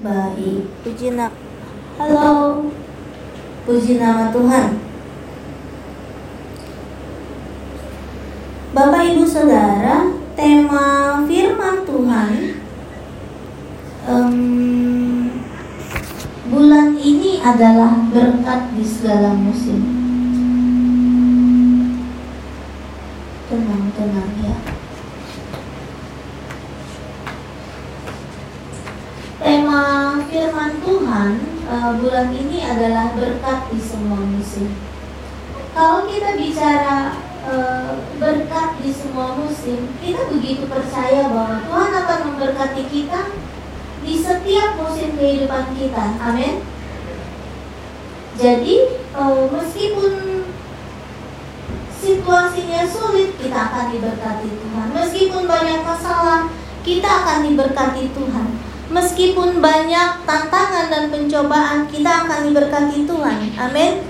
Baik, puji nama. Halo. Puji nama Tuhan. Bapak Ibu Saudara, tema firman Tuhan um, bulan ini adalah berkat di segala musim. Tenang, tenang ya. Tema firman Tuhan uh, bulan ini adalah berkat di semua musim. Kalau kita bicara uh, berkat di semua musim, kita begitu percaya bahwa Tuhan akan memberkati kita di setiap musim kehidupan kita. Amin. Jadi uh, meskipun situasinya sulit, kita akan diberkati Tuhan. Meskipun banyak masalah, kita akan diberkati Tuhan. Meskipun banyak tantangan dan pencobaan, kita akan diberkati Tuhan. Amin.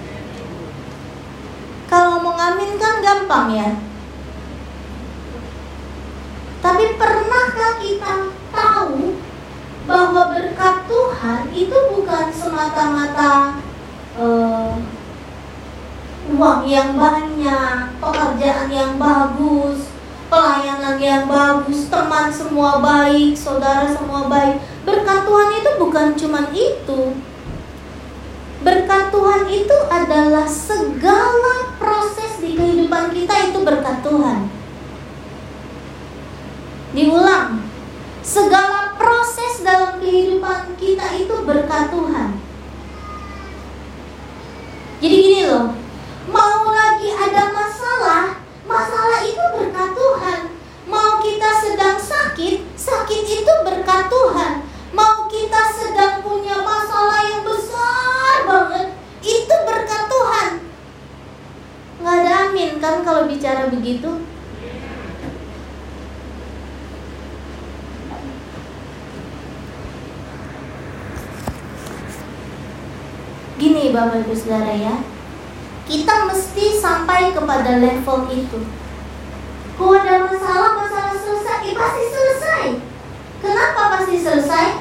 Kalau mau ngamin kan gampang ya. Tapi pernahkah kita tahu bahwa berkat Tuhan itu bukan semata-mata uh, uang yang banyak, pekerjaan yang bagus, pelayanan yang bagus, teman semua baik, saudara semua baik. Berkat Tuhan itu bukan cuma itu. Berkat Tuhan itu adalah segala proses di kehidupan kita itu berkat Tuhan. Diulang, segala proses dalam kehidupan kita itu berkat Tuhan. Jadi gini loh, mau lagi ada masalah, Masalah itu berkat Tuhan. Mau kita sedang sakit, sakit itu berkat Tuhan. Mau kita sedang punya masalah yang besar banget, itu berkat Tuhan. Nggak ada amin kan kalau bicara begitu? Gini Bapak Ibu Saudara ya, kita mesti sampai kepada level itu. Kalau ada masalah, masalah selesai, ya pasti selesai. Kenapa pasti selesai?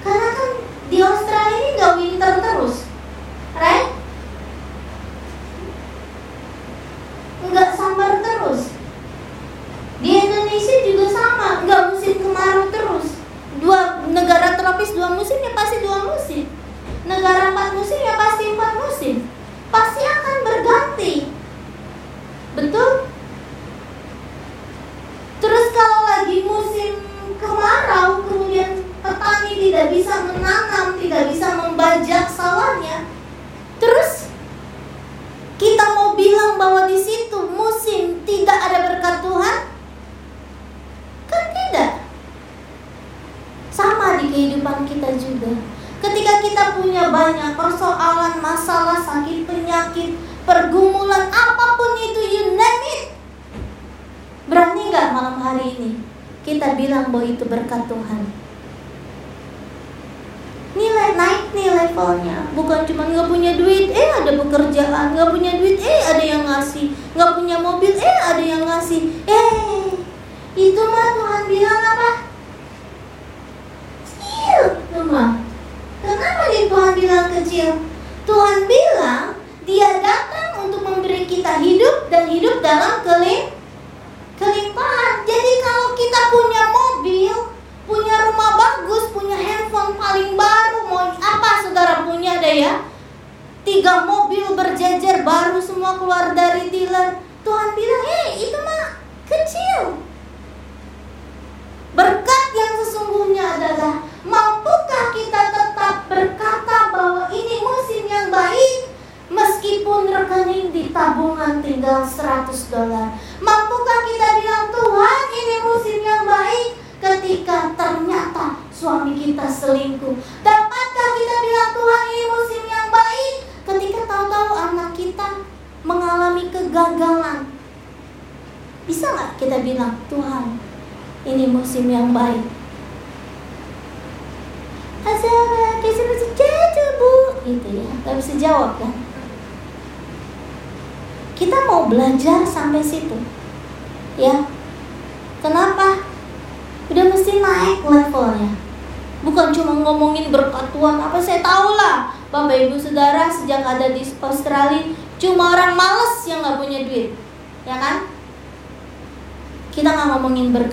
Karena kan di Australia ini nggak winter terus, right? Nggak summer terus. Di Indonesia juga sama, nggak musim kemarau terus.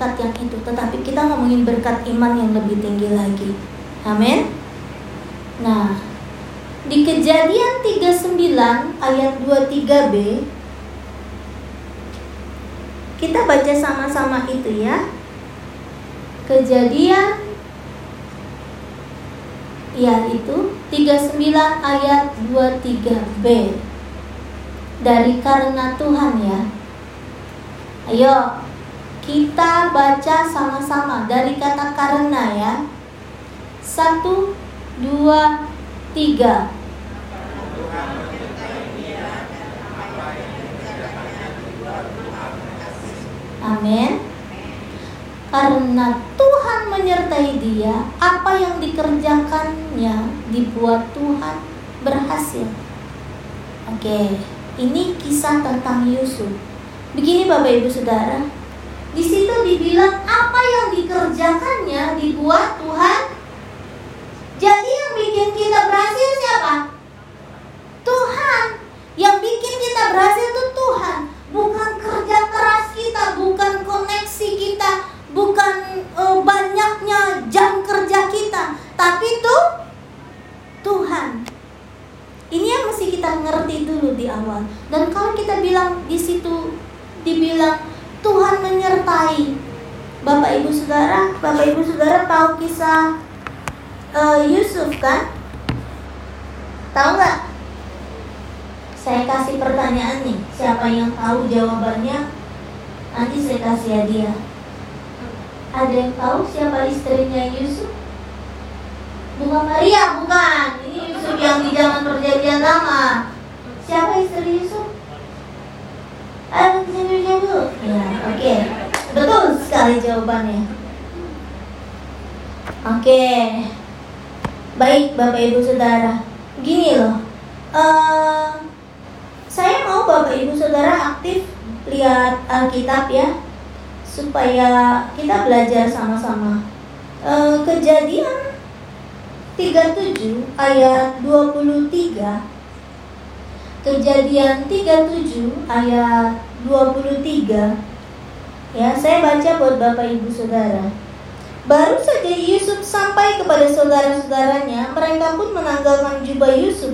Berkat yang itu, tetapi kita ngomongin berkat iman yang lebih tinggi lagi. Amin. Nah, di Kejadian 39 ayat 23b kita baca sama-sama itu ya. Kejadian ya itu 39 ayat 23b dari karena Tuhan ya. Ayo kita baca sama-sama dari kata karena ya. Satu, dua, tiga. Amin. Karena Tuhan menyertai dia, apa yang dikerjakannya dibuat Tuhan berhasil. Oke, ini kisah tentang Yusuf. Begini Bapak Ibu Saudara, di situ dibilang apa yang dikerjakannya dibuat Tuhan. Jadi yang bikin kita berhasil siapa? Tuhan. Yang bikin kita berhasil itu Tuhan. Bukan kerja keras kita, bukan koneksi kita, bukan uh, banyaknya jam kerja kita, tapi itu Tuhan. Ini yang mesti kita ngerti dulu di awal. Dan kalau kita bilang di situ dibilang Tuhan menyertai. Bapak Ibu Saudara, Bapak Ibu Saudara tahu kisah uh, Yusuf kan? Tahu nggak? Saya kasih pertanyaan nih, siapa yang tahu jawabannya? Nanti saya kasih hadiah. Ada yang tahu siapa istrinya Yusuf? Bukan Maria, bukan. Ini Yusuf yang di zaman perjanjian lama. Siapa istri Yusuf? Ayo sini dulu. Ya, oke. Okay. Betul sekali jawabannya. Oke. Okay. Baik, Bapak Ibu Saudara. Gini loh. Uh, saya mau Bapak Ibu Saudara aktif lihat Alkitab ya supaya kita belajar sama-sama. Uh, kejadian 37 ayat 23 Kejadian 37 ayat 23 Ya, saya baca buat Bapak Ibu Saudara. Baru saja Yusuf sampai kepada saudara-saudaranya, mereka pun menanggalkan jubah Yusuf,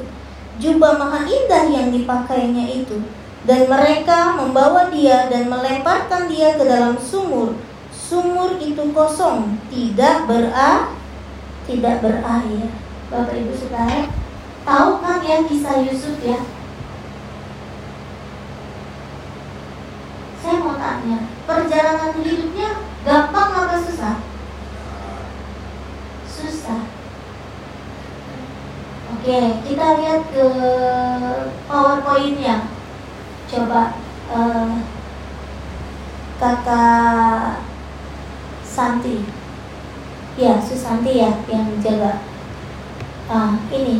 jubah maha indah yang dipakainya itu. Dan mereka membawa dia dan melemparkan dia ke dalam sumur. Sumur itu kosong, tidak berair, tidak berair. Bapak Ibu Saudara, tahu kan ya kisah Yusuf ya? Saya mau tanya, perjalanan hidupnya gampang apa susah? Susah. Oke, kita lihat ke powerpointnya. Coba uh, kakak Santi. Ya, Susanti ya yang jaga. Ah, ini.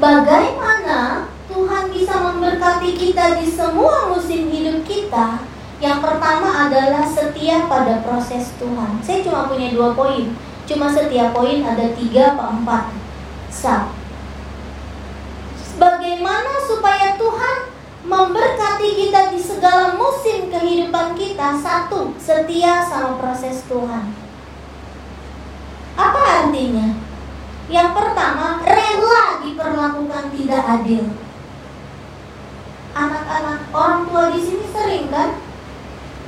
Bagaimana Tuhan bisa memberkati kita di semua musim hidup kita. Yang pertama adalah setia pada proses Tuhan. Saya cuma punya dua poin. Cuma setiap poin ada tiga atau empat. Sab. Bagaimana supaya Tuhan memberkati kita di segala musim kehidupan kita? Satu, setia sama proses Tuhan. Apa artinya? Yang pertama, rela diperlakukan tidak adil anak-anak orang tua di sini sering kan?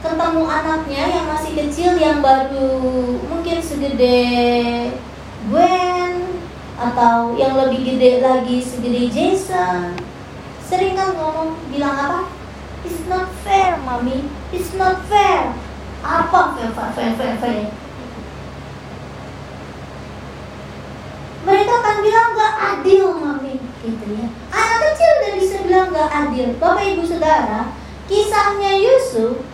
Ketemu anaknya yang masih kecil yang baru mungkin segede Gwen atau yang lebih gede lagi segede Jason. Sering kan ngomong bilang apa? It's not fair mami. It's not fair. Apa fair fair fair fair, fair. Mereka kan bilang gak adil mami. Gitu ya. Anak kecil udah bisa bilang gak adil. Bapak ibu saudara kisahnya Yusuf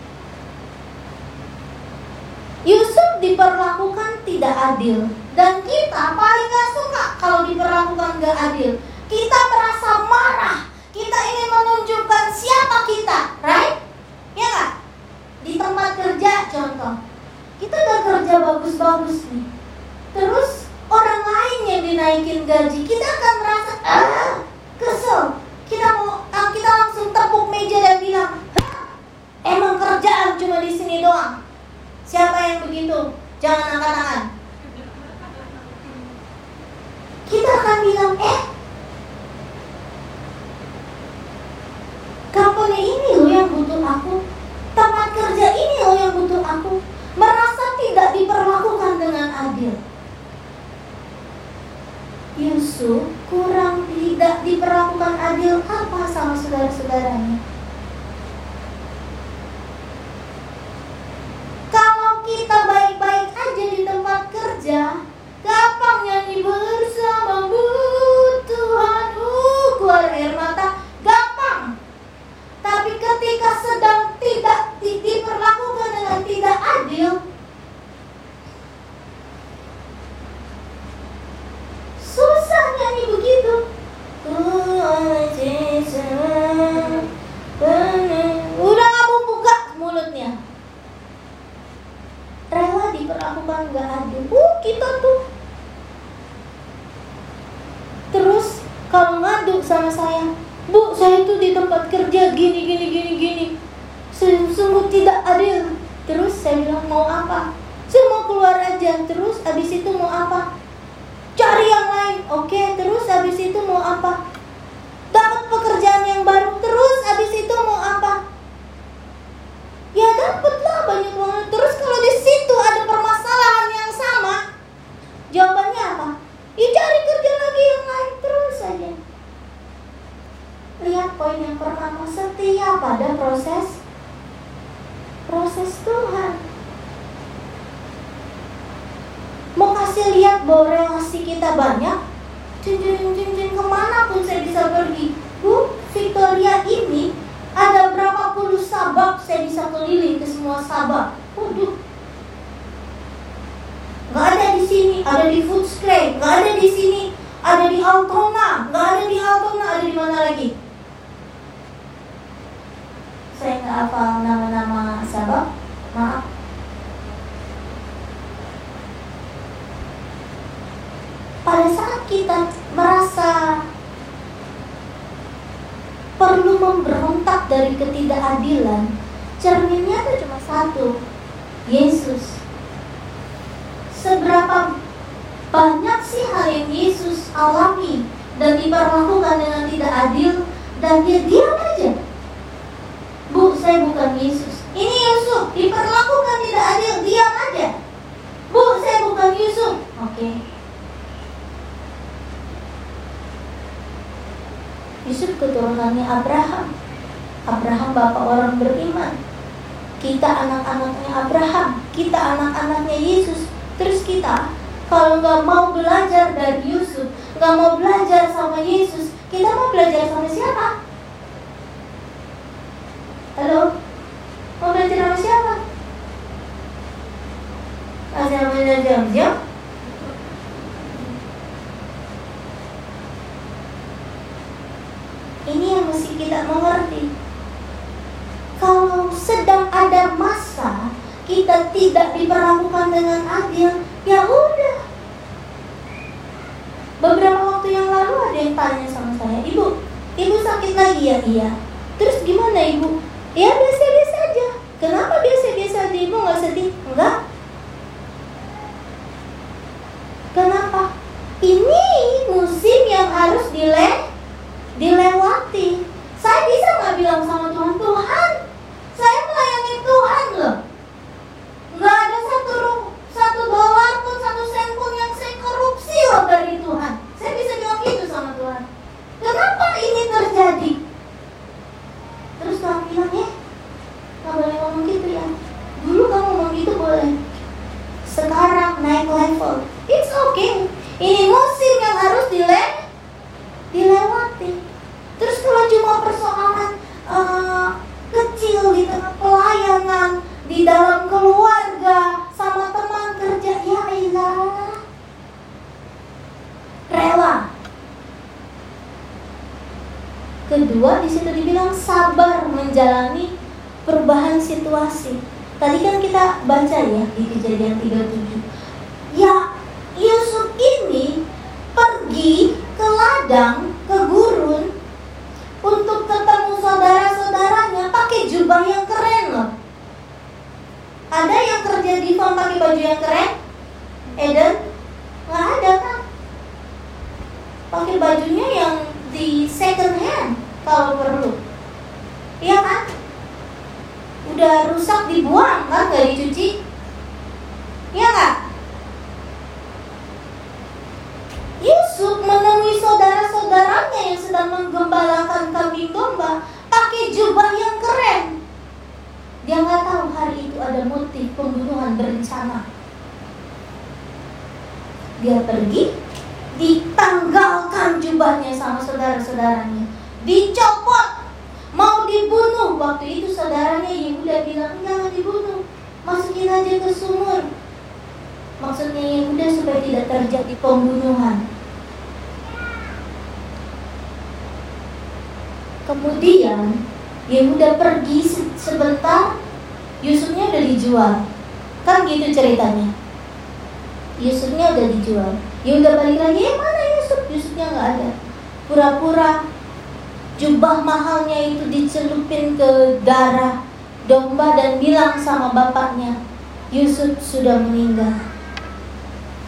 Yusuf diperlakukan tidak adil. Dan kita paling gak suka kalau diperlakukan gak adil. Kita merasa marah. Kita ingin menunjukkan siapa kita right? Ya gak di tempat kerja contoh. Kita udah kerja bagus-bagus nih. Terus orang lain yang dinaikin gaji, kita akan merasa ah, kesel. Kita mau ah, kita langsung tepuk meja dan bilang, emang kerjaan cuma di sini doang. Siapa yang begitu? Jangan angkat tangan. Kita akan bilang, eh, company ini loh yang butuh aku, tempat kerja ini loh yang butuh aku, merasa tidak diperlakukan dengan adil. Kurang tidak diperlakukan adil apa sama saudara-saudaranya? Kalau kita baik-baik aja di tempat kerja, gampang nyanyi bersama Tuhan, uh, keluar air mata, gampang. Tapi ketika sedang tidak di, diperlakukan dengan tidak adil, susah nyanyi begitu. Udah kamu buka mulutnya. Rela diperlakukan nggak adil. Uh, kita tuh. Terus kalau ngadu sama saya, Bu, saya tuh di tempat kerja gini gini gini gini. Sungguh tidak adil. Terus saya bilang mau apa? Saya mau keluar aja. Terus abis itu mau apa? Cari yang lain. Oke, terus abis itu mau apa? Dapat pekerjaan yang baru. Terus abis itu mau apa? Ya dapatlah banyak banget. Terus kalau di situ ada permasalahan yang sama, jawabannya apa? Ya cari kerja lagi yang lain terus saja. Lihat poin yang pertama, setia pada proses proses Tuhan. Mau kasih lihat bahwa relasi kita banyak, cincin cincin ke mana pun saya bisa pergi. Bu, Victoria ini ada berapa puluh sabak saya bisa keliling ke semua sabak. Waduh, nggak ada di sini, ada di Footscray, nggak ada di sini, ada di Altona, nggak ada di Altona, ada di mana lagi? Saya nggak hafal nama-nama sabak, maaf. Pada saat kita merasa perlu memberontak dari ketidakadilan, cerminnya itu cuma satu, Yesus. Seberapa banyak sih hal yang Yesus alami dan diperlakukan dengan tidak adil dan dia diam aja. Bu, saya bukan Yesus. Ini Yusuf diperlakukan tidak adil, diam aja. Bu, saya bukan Yusuf. Oke. Yusuf keturunannya Abraham. Abraham bapak orang beriman. Kita anak-anaknya Abraham. Kita anak-anaknya Yesus. Terus kita kalau nggak mau belajar dari Yusuf, nggak mau belajar sama Yesus, kita mau belajar sama siapa? Halo? Mau belajar sama siapa? Masih belajar jam-jam? Ini yang mesti kita mengerti. Kalau sedang ada masa kita tidak diperlakukan dengan adil, ya udah. Beberapa waktu yang lalu ada yang tanya sama saya, Ibu, Ibu sakit lagi ya? Iya. Terus gimana Ibu? Ya biasa-biasa aja. Kenapa biasa-biasa aja Ibu nggak sedih? Enggak. Kenapa? Ini musim yang harus dile domba dan bilang sama bapaknya, Yusuf sudah meninggal.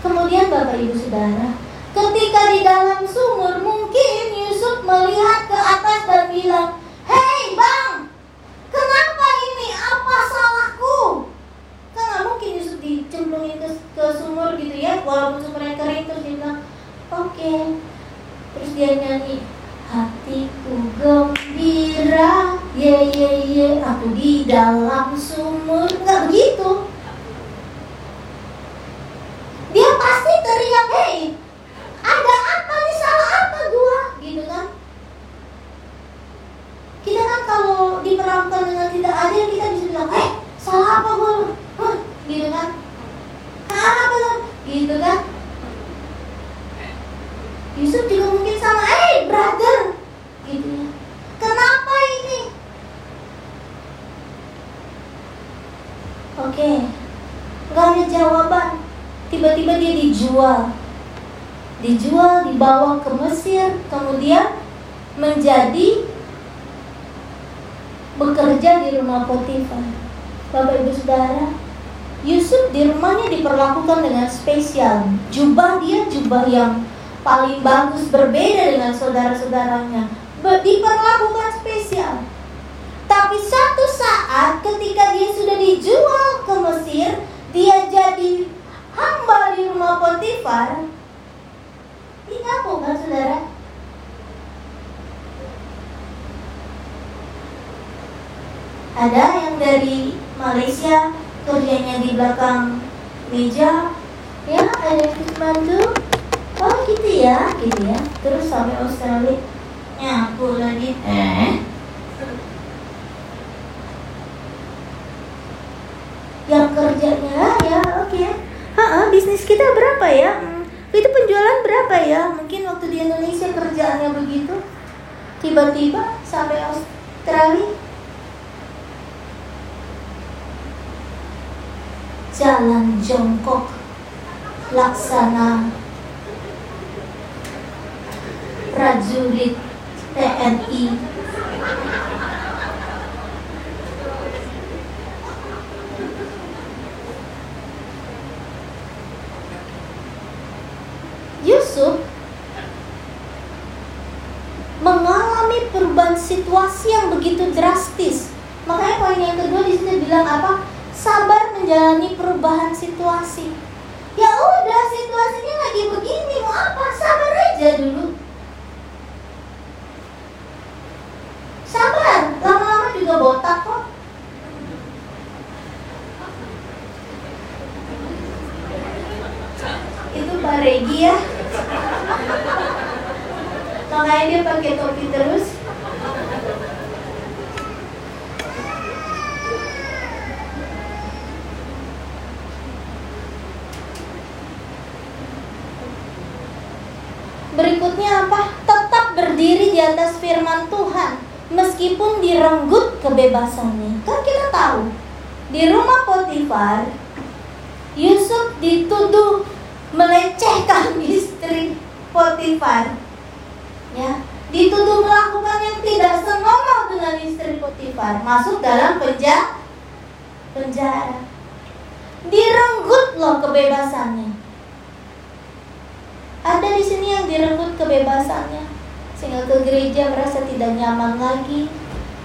Kemudian Bapak Ibu Saudara, ketika di dalam sumur mungkin Yusuf melihat ke atas dan bilang, Hei bang, kenapa ini? Apa salahku? Kan nggak mungkin Yusuf dicemplungin ke, ke sumur gitu ya, walaupun sumurnya kering terus dia bilang, oke. Okay. Terus dia nyanyi, hatiku gembira, ye ye ye, aku di dalam sumur, nggak begitu. Dia pasti teriak, hei, ada apa nih salah apa gua gitu kan kita kan kalau diperlakukan dengan tidak adil kita bisa bilang eh salah apa gua huh, gitu kan salah apa lo gitu kan Yusuf juga mungkin sama eh hey, brother gitu ya kenapa ini oke okay. nggak ada jawaban tiba-tiba dia dijual dijual, dibawa ke Mesir, kemudian menjadi bekerja di rumah Potifar. Bapak Ibu Saudara, Yusuf di rumahnya diperlakukan dengan spesial. Jubah dia jubah yang paling bagus berbeda dengan saudara-saudaranya. Diperlakukan spesial. Tapi satu saat ketika dia sudah dijual ke Mesir, dia jadi hamba di rumah Potifar, kampung kan saudara? Ada yang dari Malaysia kerjanya di belakang meja ya ada yang bantu oh gitu ya gitu ya. Terus sampai Australia. Nyapu lagi. Eh? Yang kerjanya ya oke. Okay. bisnis kita berapa ya? Hmm itu penjualan berapa ya? Mungkin waktu di Indonesia kerjaannya begitu, tiba-tiba sampai Australia. Jalan jongkok laksana prajurit TNI Yusuf mengalami perubahan situasi yang begitu drastis. Makanya poin yang kedua di sini bilang apa? Sabar menjalani perubahan situasi. Ya udah situasinya lagi begini mau apa? Sabar aja dulu. Sabar, lama-lama juga botak kok. Itu Pak Regi ya makanya dia pakai topi terus Berikutnya apa? Tetap berdiri di atas firman Tuhan Meskipun direnggut kebebasannya. Kan kita tahu Di rumah Potifar Yusuf dituduh melecehkan istri Potifar. Ya dituduh melakukan yang tidak senonoh dengan istri Potifar. Masuk dalam penjara penjara. Direnggut loh kebebasannya. Ada di sini yang direnggut kebebasannya sehingga ke gereja merasa tidak nyaman lagi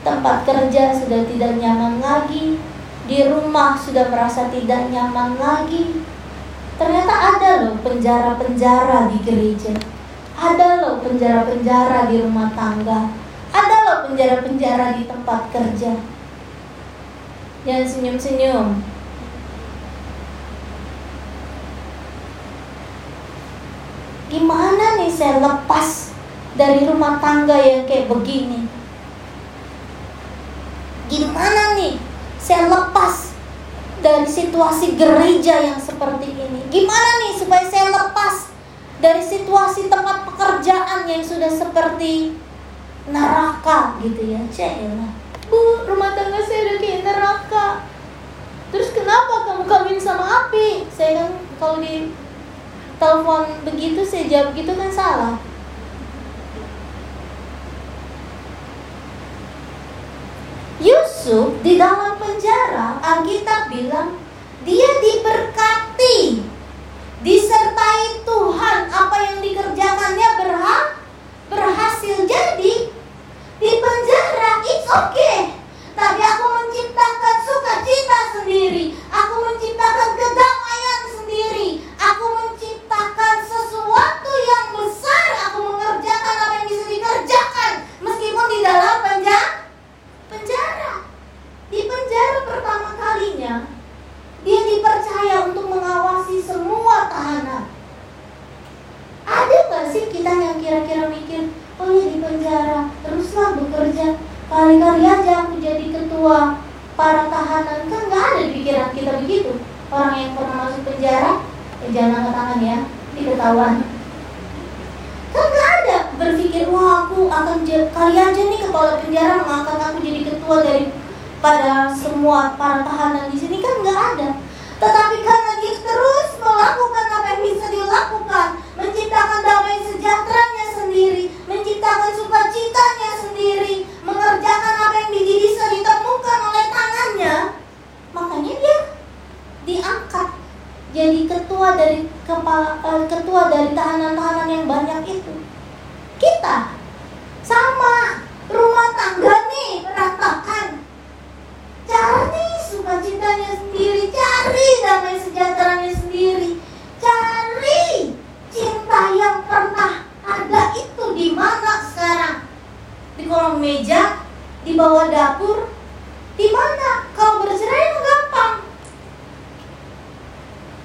tempat kerja sudah tidak nyaman lagi di rumah sudah merasa tidak nyaman lagi ternyata ada loh penjara-penjara di gereja ada loh penjara-penjara di rumah tangga. Ada loh penjara-penjara di tempat kerja. Jangan senyum-senyum. Gimana nih saya lepas dari rumah tangga yang kayak begini? Gimana nih saya lepas dari situasi gereja yang seperti ini? Gimana nih supaya saya lepas dari situasi tempat pekerjaan yang sudah seperti neraka gitu ya Cila Bu rumah tangga saya udah kayak neraka Terus kenapa kamu kawin sama api? Saya kan kalau di telepon begitu saya jawab gitu kan salah Yusuf di dalam penjara Alkitab bilang dia diberkati disertai Tuhan. Apa yang dikerjakannya berhak berhasil jadi di penjara it's okay. Tapi aku menciptakan sukacita sendiri aku menciptakan kedamaian sendiri aku menciptakan sesuatu yang besar. Aku mengerjakan apa yang bisa dikerjakan meskipun di dalam penjara penjara di penjara pertama kalinya dia dipercaya untuk mengawasi semua tahanan. Ada nggak sih kita yang kira-kira mikir, oh ya di penjara, teruslah bekerja. Kali-kali aja aku jadi ketua para tahanan. Kan nggak ada di pikiran kita begitu. Orang yang pernah masuk penjara, eh, jangan angkat tangan ya, diketahuan. Kan nggak ada berpikir, wah aku akan kali aja nih kepala penjara mengangkat aku jadi ketua dari pada semua para tahanan di sini kan nggak ada. Tetapi karena dia terus melakukan apa yang bisa dilakukan, menciptakan damai sejahteranya sendiri, menciptakan sukacitanya sendiri, mengerjakan apa yang bisa ditemukan oleh tangannya, makanya dia diangkat jadi ketua dari kepala uh, ketua dari tahanan-tahanan yang banyak itu. Kita sama rumah tangga nih berantakan Cari sukacitanya sendiri, cari damai sejahteranya sendiri, cari cinta yang pernah ada itu di mana sekarang? Di kolong meja, di bawah dapur, di mana? Kalau bercerai gampang.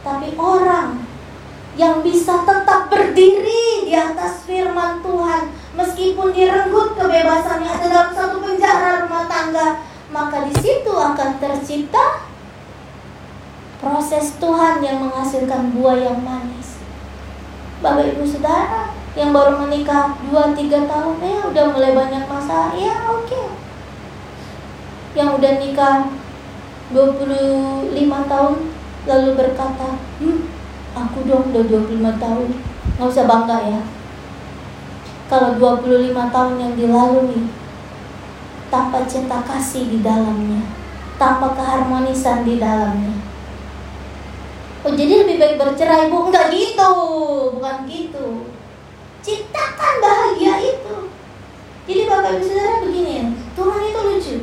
Tapi orang yang bisa tetap berdiri di atas firman Tuhan meskipun direnggut kebebasannya ada dalam satu penjara rumah tangga maka di situ akan tercipta proses Tuhan yang menghasilkan buah yang manis. Bapak Ibu Saudara yang baru menikah 2-3 tahun ya udah mulai banyak masalah, ya oke. Okay. Yang udah nikah 25 tahun lalu berkata, hmm, aku dong udah 25 tahun, nggak usah bangga ya. Kalau 25 tahun yang dilalui tanpa cinta kasih di dalamnya, tanpa keharmonisan di dalamnya. Oh jadi lebih baik bercerai bu? Enggak gitu, bukan gitu. Ciptakan bahagia itu. Jadi bapak ibu saudara begini ya, Tuhan itu lucu.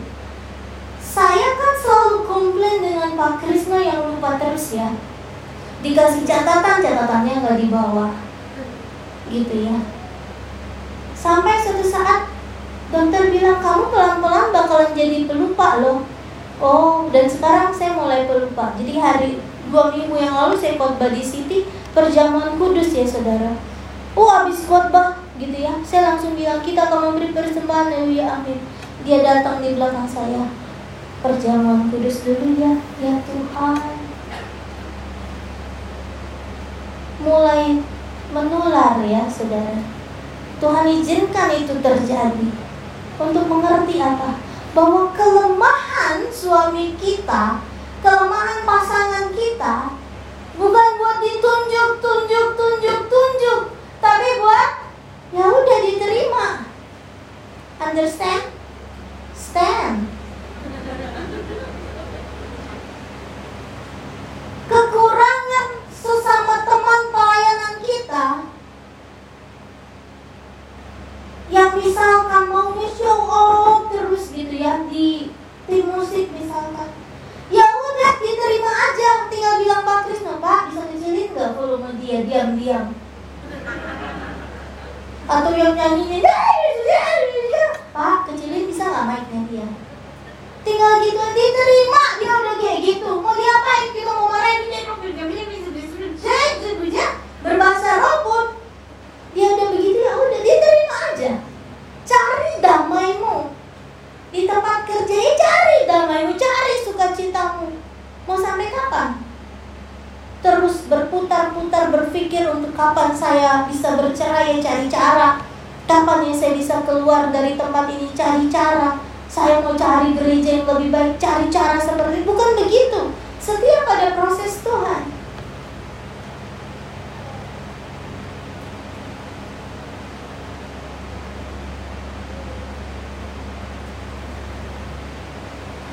Saya kan selalu komplain dengan Pak Krisna yang lupa terus ya. Dikasih catatan, catatannya nggak dibawa. Gitu ya. Sampai suatu saat dokter bilang kamu pelan-pelan bakalan jadi pelupa loh. Oh dan sekarang saya mulai pelupa. Jadi hari dua minggu yang lalu saya khotbah di City perjamuan kudus ya saudara. Oh habis khotbah gitu ya. Saya langsung bilang kita akan memberi persembahan. Ya amin. Dia datang di belakang saya. Perjamuan kudus dulu ya ya Tuhan. Mulai menular ya saudara. Tuhan izinkan itu terjadi untuk mengerti apa? Bahwa kelemahan suami kita, kelemahan pasangan kita bukan buat ditunjuk, tunjuk, tunjuk, tunjuk, tapi buat ya udah diterima. Understand?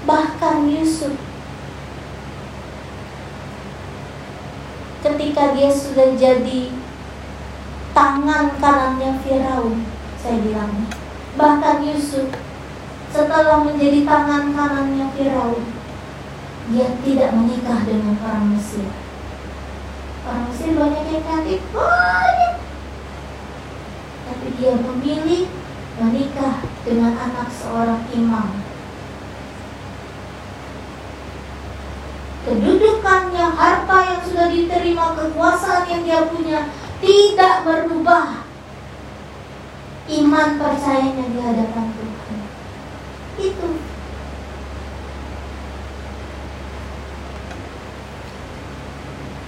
Bahkan Yusuf ketika dia sudah jadi tangan kanannya Firaun, saya bilang. Bahkan Yusuf setelah menjadi tangan kanannya Firaun, dia tidak menikah dengan orang Mesir. Orang Mesir banyak yang cantik, banyak. Tapi dia memilih menikah dengan anak seorang imam kedudukannya, harta yang sudah diterima, kekuasaan yang dia punya tidak berubah. Iman percayanya di hadapan Tuhan. Itu.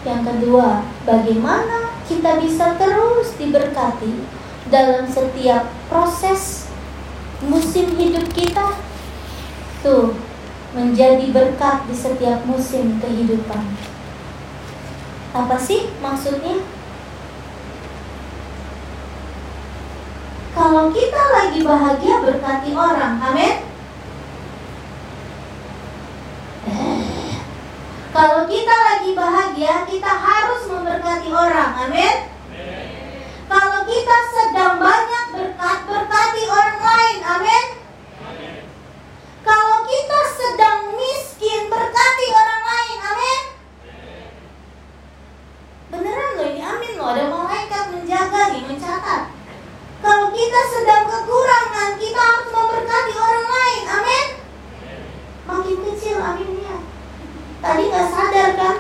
Yang kedua, bagaimana kita bisa terus diberkati dalam setiap proses musim hidup kita? Tuh, menjadi berkat di setiap musim kehidupan. Apa sih maksudnya? Kalau kita lagi bahagia berkati orang, amin. Kalau kita lagi bahagia, kita harus memberkati orang, amin. Kalau kita sedang banyak berkat, berkati orang lain, amin. Kalau kita sedang miskin, berkati orang lain. Amin. Beneran loh ini amin loh. Ada malaikat menjaga nih, mencatat. Kalau kita sedang kekurangan, kita harus memberkati orang lain. Amin. Makin kecil aminnya. Tadi nggak sadar kan?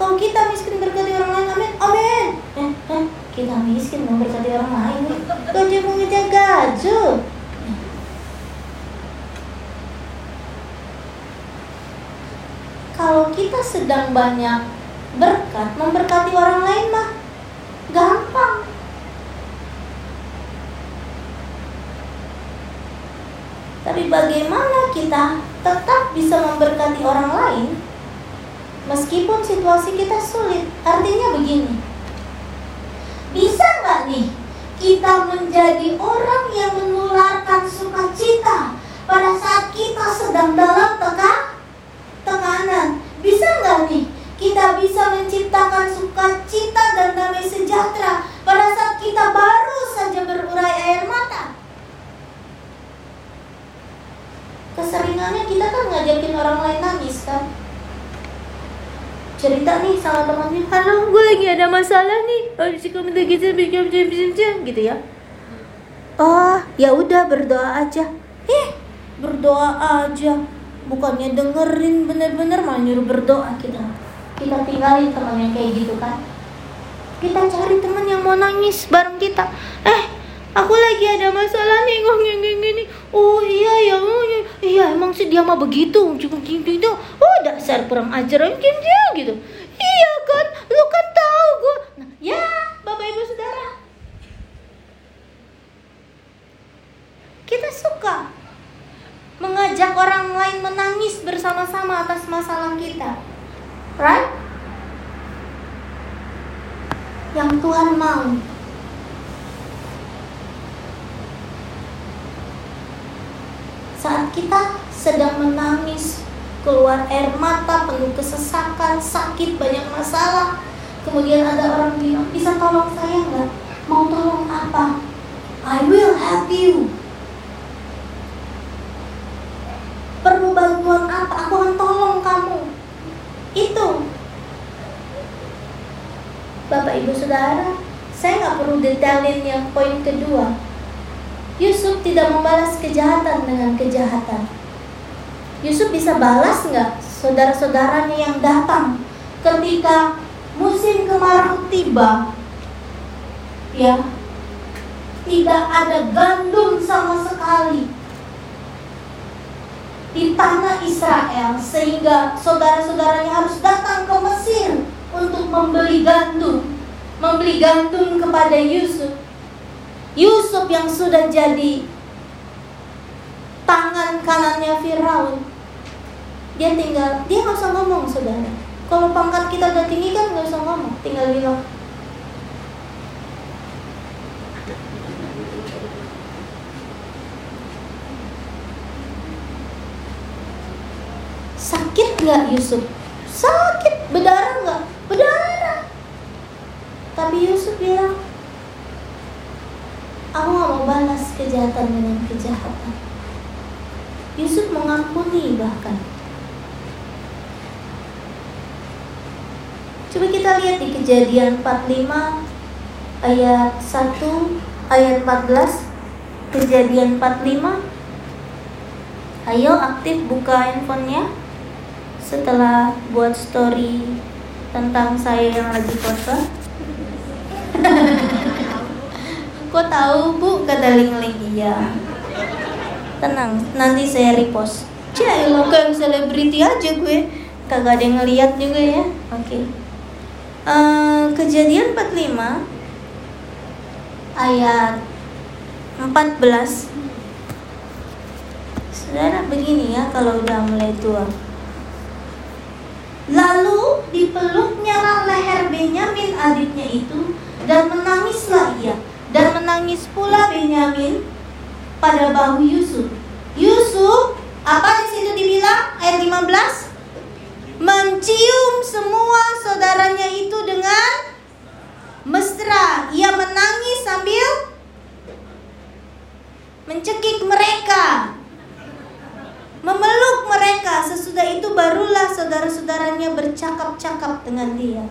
Kalau kita miskin berkati orang lain, amin. Amin. Eh, eh, kita miskin memberkati orang lain. Gajah mau ngejar gajah. kalau kita sedang banyak berkat, memberkati orang lain mah gampang. Tapi bagaimana kita tetap bisa memberkati orang lain meskipun situasi kita sulit? Artinya begini. Bisa nggak nih kita menjadi orang yang menularkan sukacita pada saat kita sedang dalam tekan tekanan. Bisa nggak nih kita bisa menciptakan sukacita dan damai sejahtera pada saat kita baru saja berurai air mata? Keseringannya kita kan ngajakin orang lain nangis kan? cerita nih sama temannya. Halo gue lagi ada masalah nih. Oh kamu gitu gitu ya? Oh ya udah berdoa aja. Eh berdoa aja. Bukannya dengerin bener-bener malah nyuruh berdoa kita. Kita tinggalin teman yang kayak gitu kan? Kita cari teman yang mau nangis bareng kita. Eh aku lagi ada masalah nih ngomong gini oh iya ya oh, iya, emang sih dia mah begitu cukup gitu oh dasar kurang ajar dia gitu. Iya kan? Lu kan tahu gue nah, ya bapak ibu saudara. Kita suka mengajak orang lain menangis bersama-sama atas masalah kita. Right? Yang Tuhan mau. Saat kita sedang menangis, keluar air mata, penuh kesesakan, sakit, banyak masalah. Kemudian ada orang bilang, bisa tolong saya nggak? Mau tolong apa? I will help you. perlu bantuan apa aku akan tolong kamu itu Bapak Ibu Saudara, saya nggak perlu detailin yang poin kedua. Yusuf tidak membalas kejahatan dengan kejahatan. Yusuf bisa balas nggak saudara-saudaranya yang datang ketika musim kemarau tiba? Ya, tidak ada gandum sama sekali di tanah Israel sehingga saudara-saudaranya harus datang ke Mesir untuk membeli gandum, membeli gandum kepada Yusuf. Yusuf yang sudah jadi tangan kanannya Firaun. Dia tinggal, dia nggak usah ngomong saudara. Kalau pangkat kita udah tinggi kan nggak usah ngomong, tinggal bilang Sakit nggak Yusuf? Sakit, berdarah nggak? Berdarah. Tapi Yusuf bilang, aku mau balas kejahatan dengan kejahatan. Yusuf mengampuni bahkan. Coba kita lihat di kejadian 45 ayat 1 ayat 14 kejadian 45 Ayo aktif buka handphonenya setelah buat story tentang saya yang lagi foto kok tahu bu? Kata ling-ling. Iya. Tenang nanti saya repost. Cih, lo kayak selebriti aja gue. Kagak ada yang ngeliat juga ya. Oke. Okay. uh, eh, kejadian 45 ayat 14 Saudara begini ya kalau udah mulai tua. Lalu dipeluknya leher Benyamin adiknya itu dan menangislah ia dan menangis pula Benyamin pada bahu Yusuf. Yusuf apa di situ dibilang ayat 15 mencium semua saudaranya itu dengan mesra. Ia menangis sambil mencekik mereka memeluk mereka. Sesudah itu barulah saudara-saudaranya bercakap-cakap dengan dia.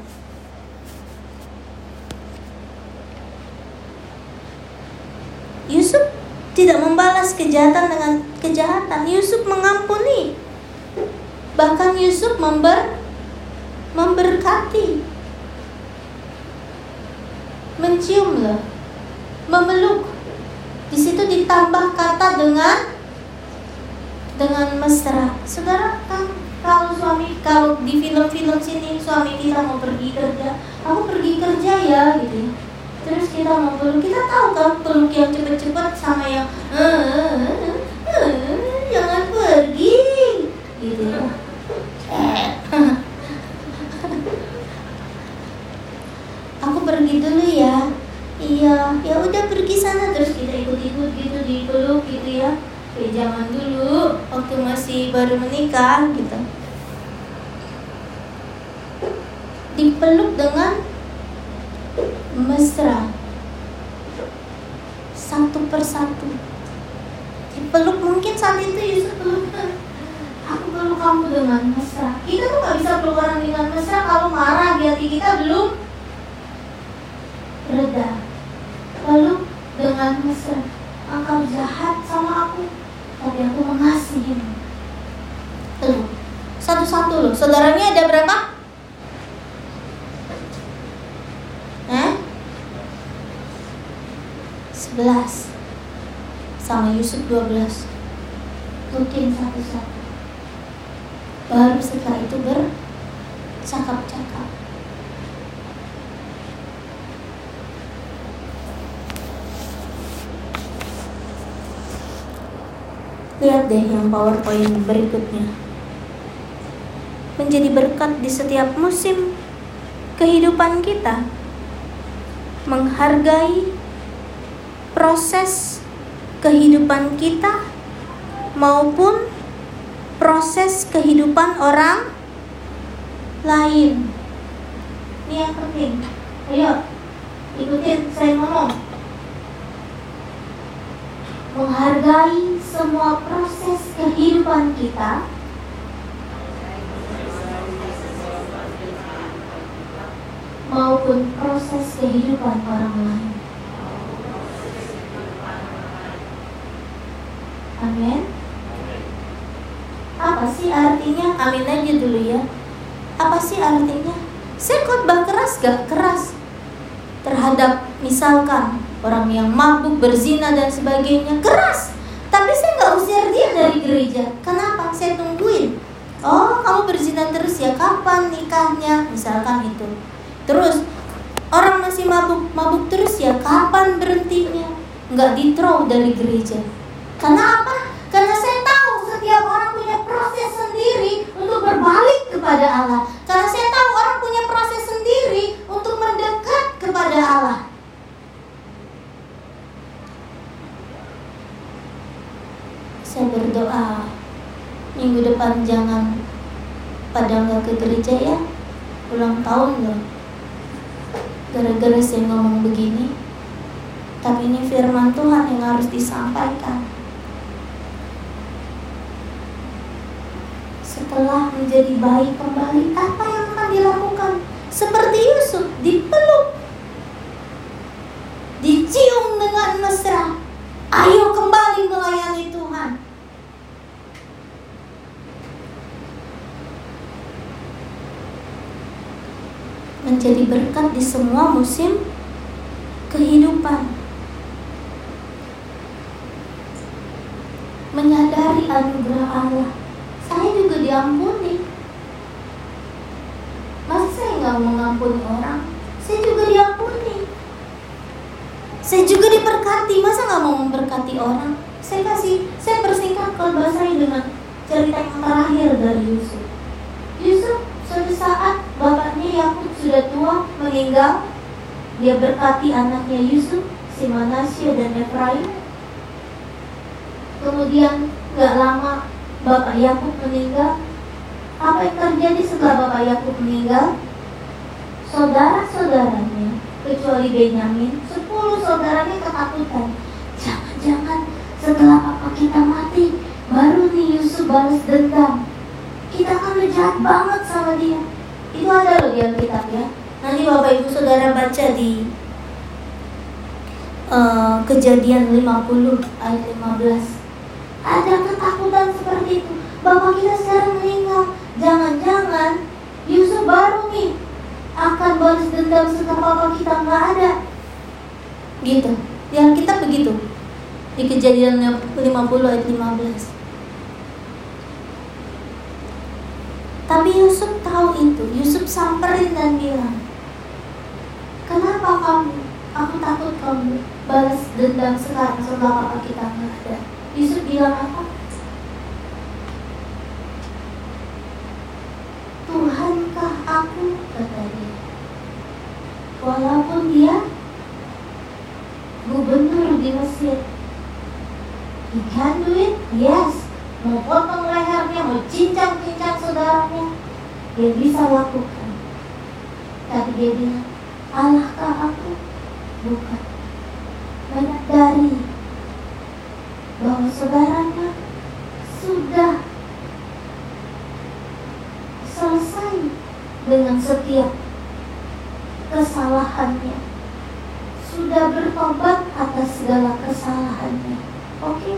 Yusuf tidak membalas kejahatan dengan kejahatan. Yusuf mengampuni. Bahkan Yusuf member memberkati. Menciumlah, memeluk. Di situ ditambah kata dengan dengan mesra. Saudara kan kalau suami kalau di film-film sini suami kita mau pergi kerja, aku pergi kerja ya gitu. Ya. Terus kita mau peluk, kita tahu kan peluk yang cepet-cepet sama yang eh, eh, eh, jangan pergi gitu ya. aku pergi dulu ya. Iya, ya udah pergi sana terus kita ikut-ikut gitu dipeluk gitu ya kayak zaman dulu waktu masih baru menikah gitu dipeluk dengan mesra satu persatu dipeluk mungkin saat itu Yusuf peluk aku peluk kamu dengan mesra kita tuh gak bisa peluk orang dengan mesra kalau marah di hati kita belum reda peluk dengan mesra engkau jahat sama aku tapi aku mengasihimu. Tuh, satu-satu loh. Saudaranya ada berapa? 11 sama Yusuf 12 rutin satu-satu. Baru setelah itu bercakap-cakap. Lihat deh yang powerpoint berikutnya. Menjadi berkat di setiap musim kehidupan kita. Menghargai proses kehidupan kita maupun proses kehidupan orang lain. Ini yang penting. Ayo, ikutin saya ngomong menghargai semua proses kehidupan kita maupun proses kehidupan orang lain. Amin. Apa sih artinya? Amin aja dulu ya. Apa sih artinya? Saya khotbah keras gak? Keras. Terhadap misalkan orang yang mabuk, berzina dan sebagainya. Keras. Tapi saya nggak usir dia dari gereja. Kenapa? Saya tungguin. Oh, kamu berzina terus ya? Kapan nikahnya? Misalkan itu. Terus orang masih mabuk, mabuk terus ya? Kapan berhentinya? Nggak di dari gereja. Karena apa? Karena saya tahu setiap orang punya proses sendiri untuk berbalik kepada Allah. Karena saya tahu orang punya proses sendiri untuk mendekat kepada Allah. Saya berdoa minggu depan jangan pada nggak ke gereja ya ulang tahun loh gara-gara saya ngomong begini tapi ini firman Tuhan yang harus disampaikan setelah menjadi baik kembali, apa yang akan dilakukan? Seperti Yusuf, dipeluk, dicium dengan mesra. Ayo kembali melayani Tuhan. Menjadi berkat di semua musim kehidupan. Menyadari anugerah Allah saya juga diampuni masa saya nggak mengampuni orang saya juga diampuni saya juga diberkati masa nggak mau memberkati orang saya kasih saya persingkat kalau saya dengan cerita yang terakhir dari Yusuf Yusuf suatu saat bapaknya Yakub sudah tua meninggal dia berkati anaknya Yusuf si Manasya dan Efraim kemudian nggak lama Bapak Yakub meninggal, apa yang terjadi setelah Bapak Yakub meninggal? Saudara-saudaranya, kecuali Benyamin, sepuluh saudaranya ketakutan. Jangan-jangan setelah papa kita mati, baru nih Yusuf balas dendam. Kita kan jahat banget sama dia. Itu ada loh di Alkitab ya. Nanti Bapak Ibu Saudara baca di uh, Kejadian 50 ayat 15 ada ketakutan seperti itu. Bapak kita sekarang meninggal. Jangan-jangan Yusuf baru nih akan balas dendam setelah bapak kita nggak ada. Gitu. Yang kita begitu. Di kejadian 50 ayat 15. Tapi Yusuf tahu itu. Yusuf samperin dan bilang, Kenapa kamu? Aku takut kamu balas dendam sekarang setelah bapak kita nggak ada. Yusuf bilang apa? Tuhankah aku? Kata dia. Walaupun dia gubernur di Mesir. He can do it? Yes. Mau potong lehernya, mau cincang-cincang saudaranya. Dia bisa lakukan. Tapi dia bilang, Allahkah aku? Bukan. Banyak dari bahwa saudaranya sudah selesai dengan setiap kesalahannya sudah bertobat atas segala kesalahannya oke okay?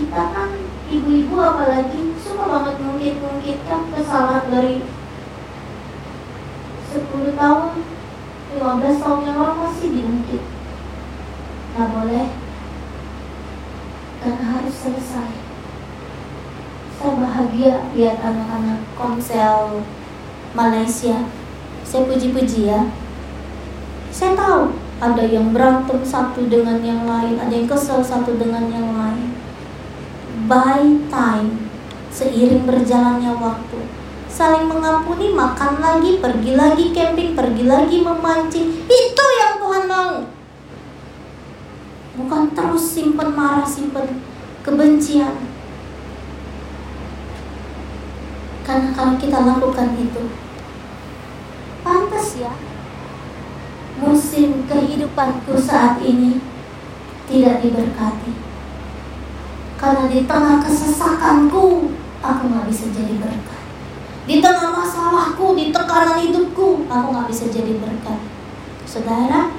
kita kan ibu-ibu apalagi suka banget mungkin-mungkinkan kesalahan dari 10 tahun 15 tahun yang lalu masih diungkit Gak boleh Karena harus selesai Saya bahagia lihat anak-anak komsel Malaysia Saya puji-puji ya Saya tahu ada yang berantem satu dengan yang lain Ada yang kesel satu dengan yang lain By time Seiring berjalannya waktu saling mengampuni, makan lagi, pergi lagi camping, pergi lagi memancing. Itu yang Tuhan mau. Bukan terus simpen marah, simpen kebencian. Karena kalau kita lakukan itu, pantas ya. Musim kehidupanku saat ini tidak diberkati. Karena di tengah kesesakanku, aku nggak bisa jadi berkat. Di tengah masalahku, di tekanan hidupku, aku nggak bisa jadi berkat. Saudara,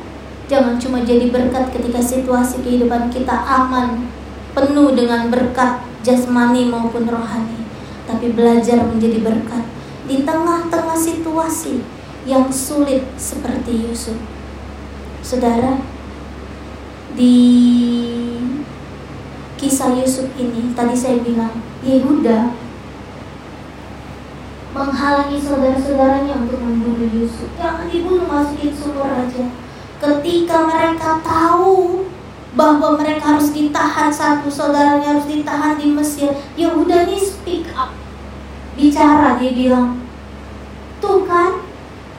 jangan cuma jadi berkat ketika situasi kehidupan kita aman, penuh dengan berkat jasmani maupun rohani, tapi belajar menjadi berkat di tengah-tengah situasi yang sulit seperti Yusuf. Saudara, di kisah Yusuf ini tadi saya bilang Yehuda menghalangi saudara-saudaranya untuk membunuh Yusuf. Jangan dibunuh, masukin sumur aja. Ketika mereka tahu bahwa mereka harus ditahan satu saudaranya harus ditahan di Mesir, udah nih speak up, bicara dia bilang, tuh kan,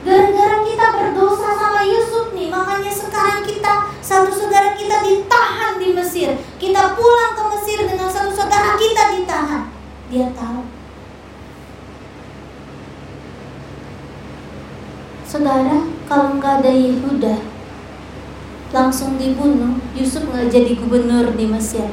gara-gara kita berdosa sama Yusuf nih, makanya sekarang kita satu saudara kita ditahan di Mesir, kita pulang ke Mesir dengan satu saudara kita ditahan. Dia tahu Saudara, kalau nggak ada Yehuda, langsung dibunuh, Yusuf nggak jadi gubernur di Mesir.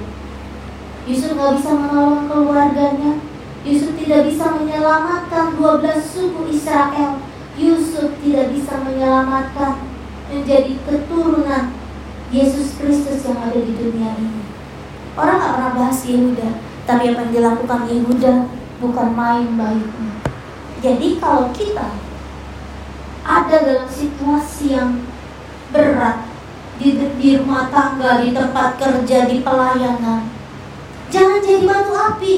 Yusuf nggak bisa menolong keluarganya. Yusuf tidak bisa menyelamatkan 12 suku Israel. Yusuf tidak bisa menyelamatkan menjadi keturunan Yesus Kristus yang ada di dunia ini. Orang nggak pernah bahas Yehuda, tapi apa yang dilakukan Yehuda bukan main baiknya. Jadi kalau kita ada dalam situasi yang berat di, di rumah tangga, di tempat kerja, di pelayanan. Jangan jadi batu api.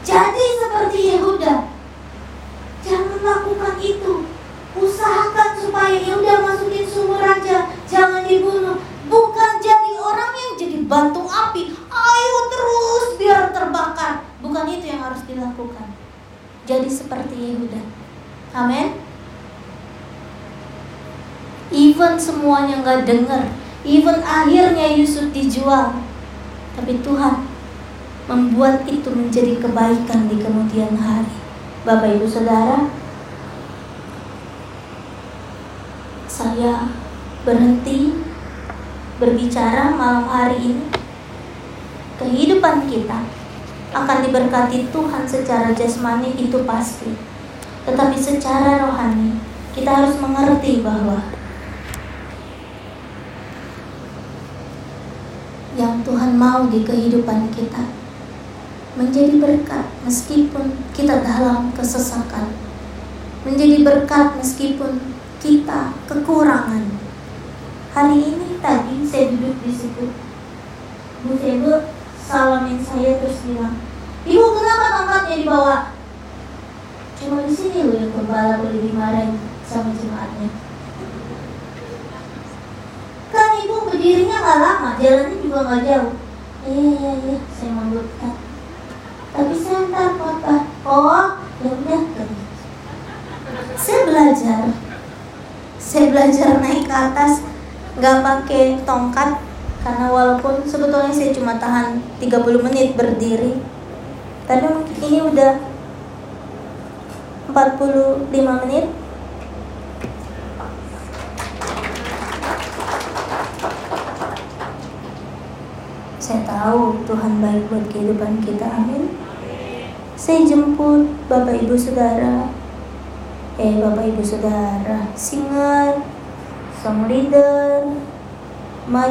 Jadi seperti Yehuda. Lakukan itu. Usahakan supaya Yehuda masukin sumur aja. Jangan dibunuh. Bukan jadi orang yang jadi batu api. Ayo terus biar terbakar. Bukan itu yang harus dilakukan. Jadi seperti Yehuda. Amin even semuanya nggak dengar, even akhirnya Yusuf dijual, tapi Tuhan membuat itu menjadi kebaikan di kemudian hari. Bapak Ibu Saudara, saya berhenti berbicara malam hari ini. Kehidupan kita akan diberkati Tuhan secara jasmani itu pasti. Tetapi secara rohani kita harus mengerti bahwa yang Tuhan mau di kehidupan kita menjadi berkat meskipun kita dalam kesesakan menjadi berkat meskipun kita kekurangan. Hari ini tadi saya duduk di situ. Bu Febo salamin saya terus bilang Ibu kenapa tongkatnya dibawa? Cuma di sini loh yang gembala boleh dimarahin sama jemaatnya. Kan ibu berdirinya nggak lama jalannya juga nggak jauh. Iya iya iya saya membutkan tapi saya ntar potah oh ya udah saya belajar saya belajar naik ke atas nggak pakai tongkat karena walaupun sebetulnya saya cuma tahan 30 menit berdiri tapi mungkin ini udah 45 menit Saya tahu Tuhan baik buat kehidupan kita. Amin. Saya jemput Bapak Ibu Saudara. Eh, Bapak Ibu Saudara, singer, song leader, maju